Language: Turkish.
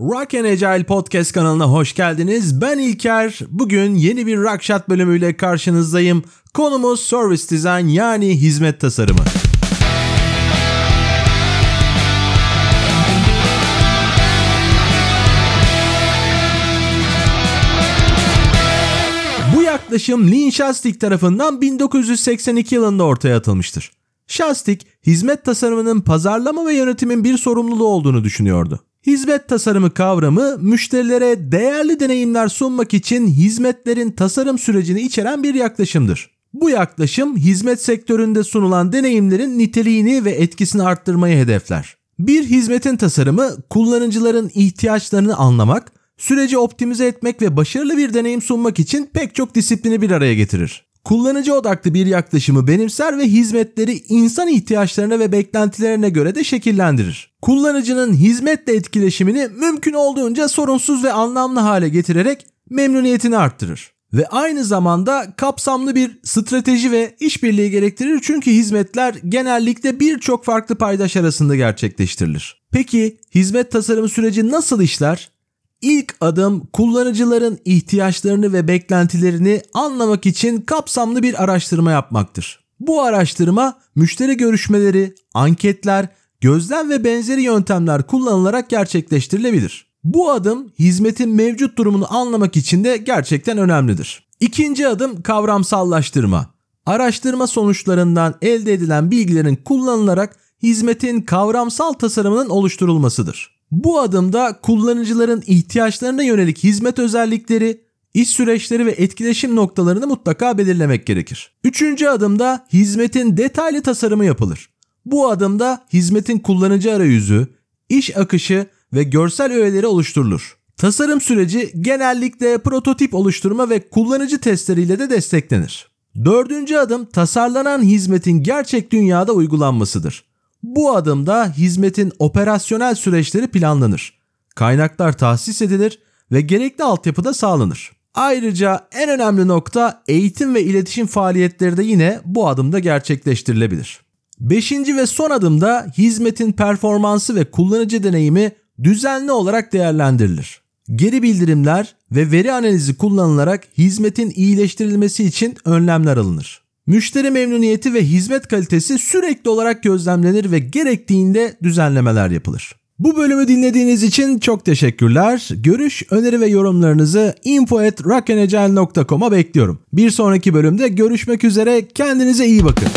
Rock and Agile Podcast kanalına hoş geldiniz. Ben İlker. Bugün yeni bir Rockshot bölümüyle karşınızdayım. Konumuz Service Design yani hizmet tasarımı. Bu yaklaşım Lean Shastik tarafından 1982 yılında ortaya atılmıştır. Shastik, hizmet tasarımının pazarlama ve yönetimin bir sorumluluğu olduğunu düşünüyordu. Hizmet tasarımı kavramı müşterilere değerli deneyimler sunmak için hizmetlerin tasarım sürecini içeren bir yaklaşımdır. Bu yaklaşım hizmet sektöründe sunulan deneyimlerin niteliğini ve etkisini arttırmayı hedefler. Bir hizmetin tasarımı kullanıcıların ihtiyaçlarını anlamak, süreci optimize etmek ve başarılı bir deneyim sunmak için pek çok disiplini bir araya getirir. Kullanıcı odaklı bir yaklaşımı benimser ve hizmetleri insan ihtiyaçlarına ve beklentilerine göre de şekillendirir. Kullanıcının hizmetle etkileşimini mümkün olduğunca sorunsuz ve anlamlı hale getirerek memnuniyetini arttırır. Ve aynı zamanda kapsamlı bir strateji ve işbirliği gerektirir çünkü hizmetler genellikle birçok farklı paydaş arasında gerçekleştirilir. Peki hizmet tasarımı süreci nasıl işler? İlk adım kullanıcıların ihtiyaçlarını ve beklentilerini anlamak için kapsamlı bir araştırma yapmaktır. Bu araştırma müşteri görüşmeleri, anketler, gözlem ve benzeri yöntemler kullanılarak gerçekleştirilebilir. Bu adım hizmetin mevcut durumunu anlamak için de gerçekten önemlidir. İkinci adım kavramsallaştırma. Araştırma sonuçlarından elde edilen bilgilerin kullanılarak hizmetin kavramsal tasarımının oluşturulmasıdır. Bu adımda kullanıcıların ihtiyaçlarına yönelik hizmet özellikleri, iş süreçleri ve etkileşim noktalarını mutlaka belirlemek gerekir. Üçüncü adımda hizmetin detaylı tasarımı yapılır. Bu adımda hizmetin kullanıcı arayüzü, iş akışı ve görsel öğeleri oluşturulur. Tasarım süreci genellikle prototip oluşturma ve kullanıcı testleriyle de desteklenir. Dördüncü adım tasarlanan hizmetin gerçek dünyada uygulanmasıdır. Bu adımda hizmetin operasyonel süreçleri planlanır. Kaynaklar tahsis edilir ve gerekli altyapı da sağlanır. Ayrıca en önemli nokta eğitim ve iletişim faaliyetleri de yine bu adımda gerçekleştirilebilir. Beşinci ve son adımda hizmetin performansı ve kullanıcı deneyimi düzenli olarak değerlendirilir. Geri bildirimler ve veri analizi kullanılarak hizmetin iyileştirilmesi için önlemler alınır. Müşteri memnuniyeti ve hizmet kalitesi sürekli olarak gözlemlenir ve gerektiğinde düzenlemeler yapılır. Bu bölümü dinlediğiniz için çok teşekkürler. Görüş, öneri ve yorumlarınızı info@rockandagile.com'a bekliyorum. Bir sonraki bölümde görüşmek üzere. Kendinize iyi bakın.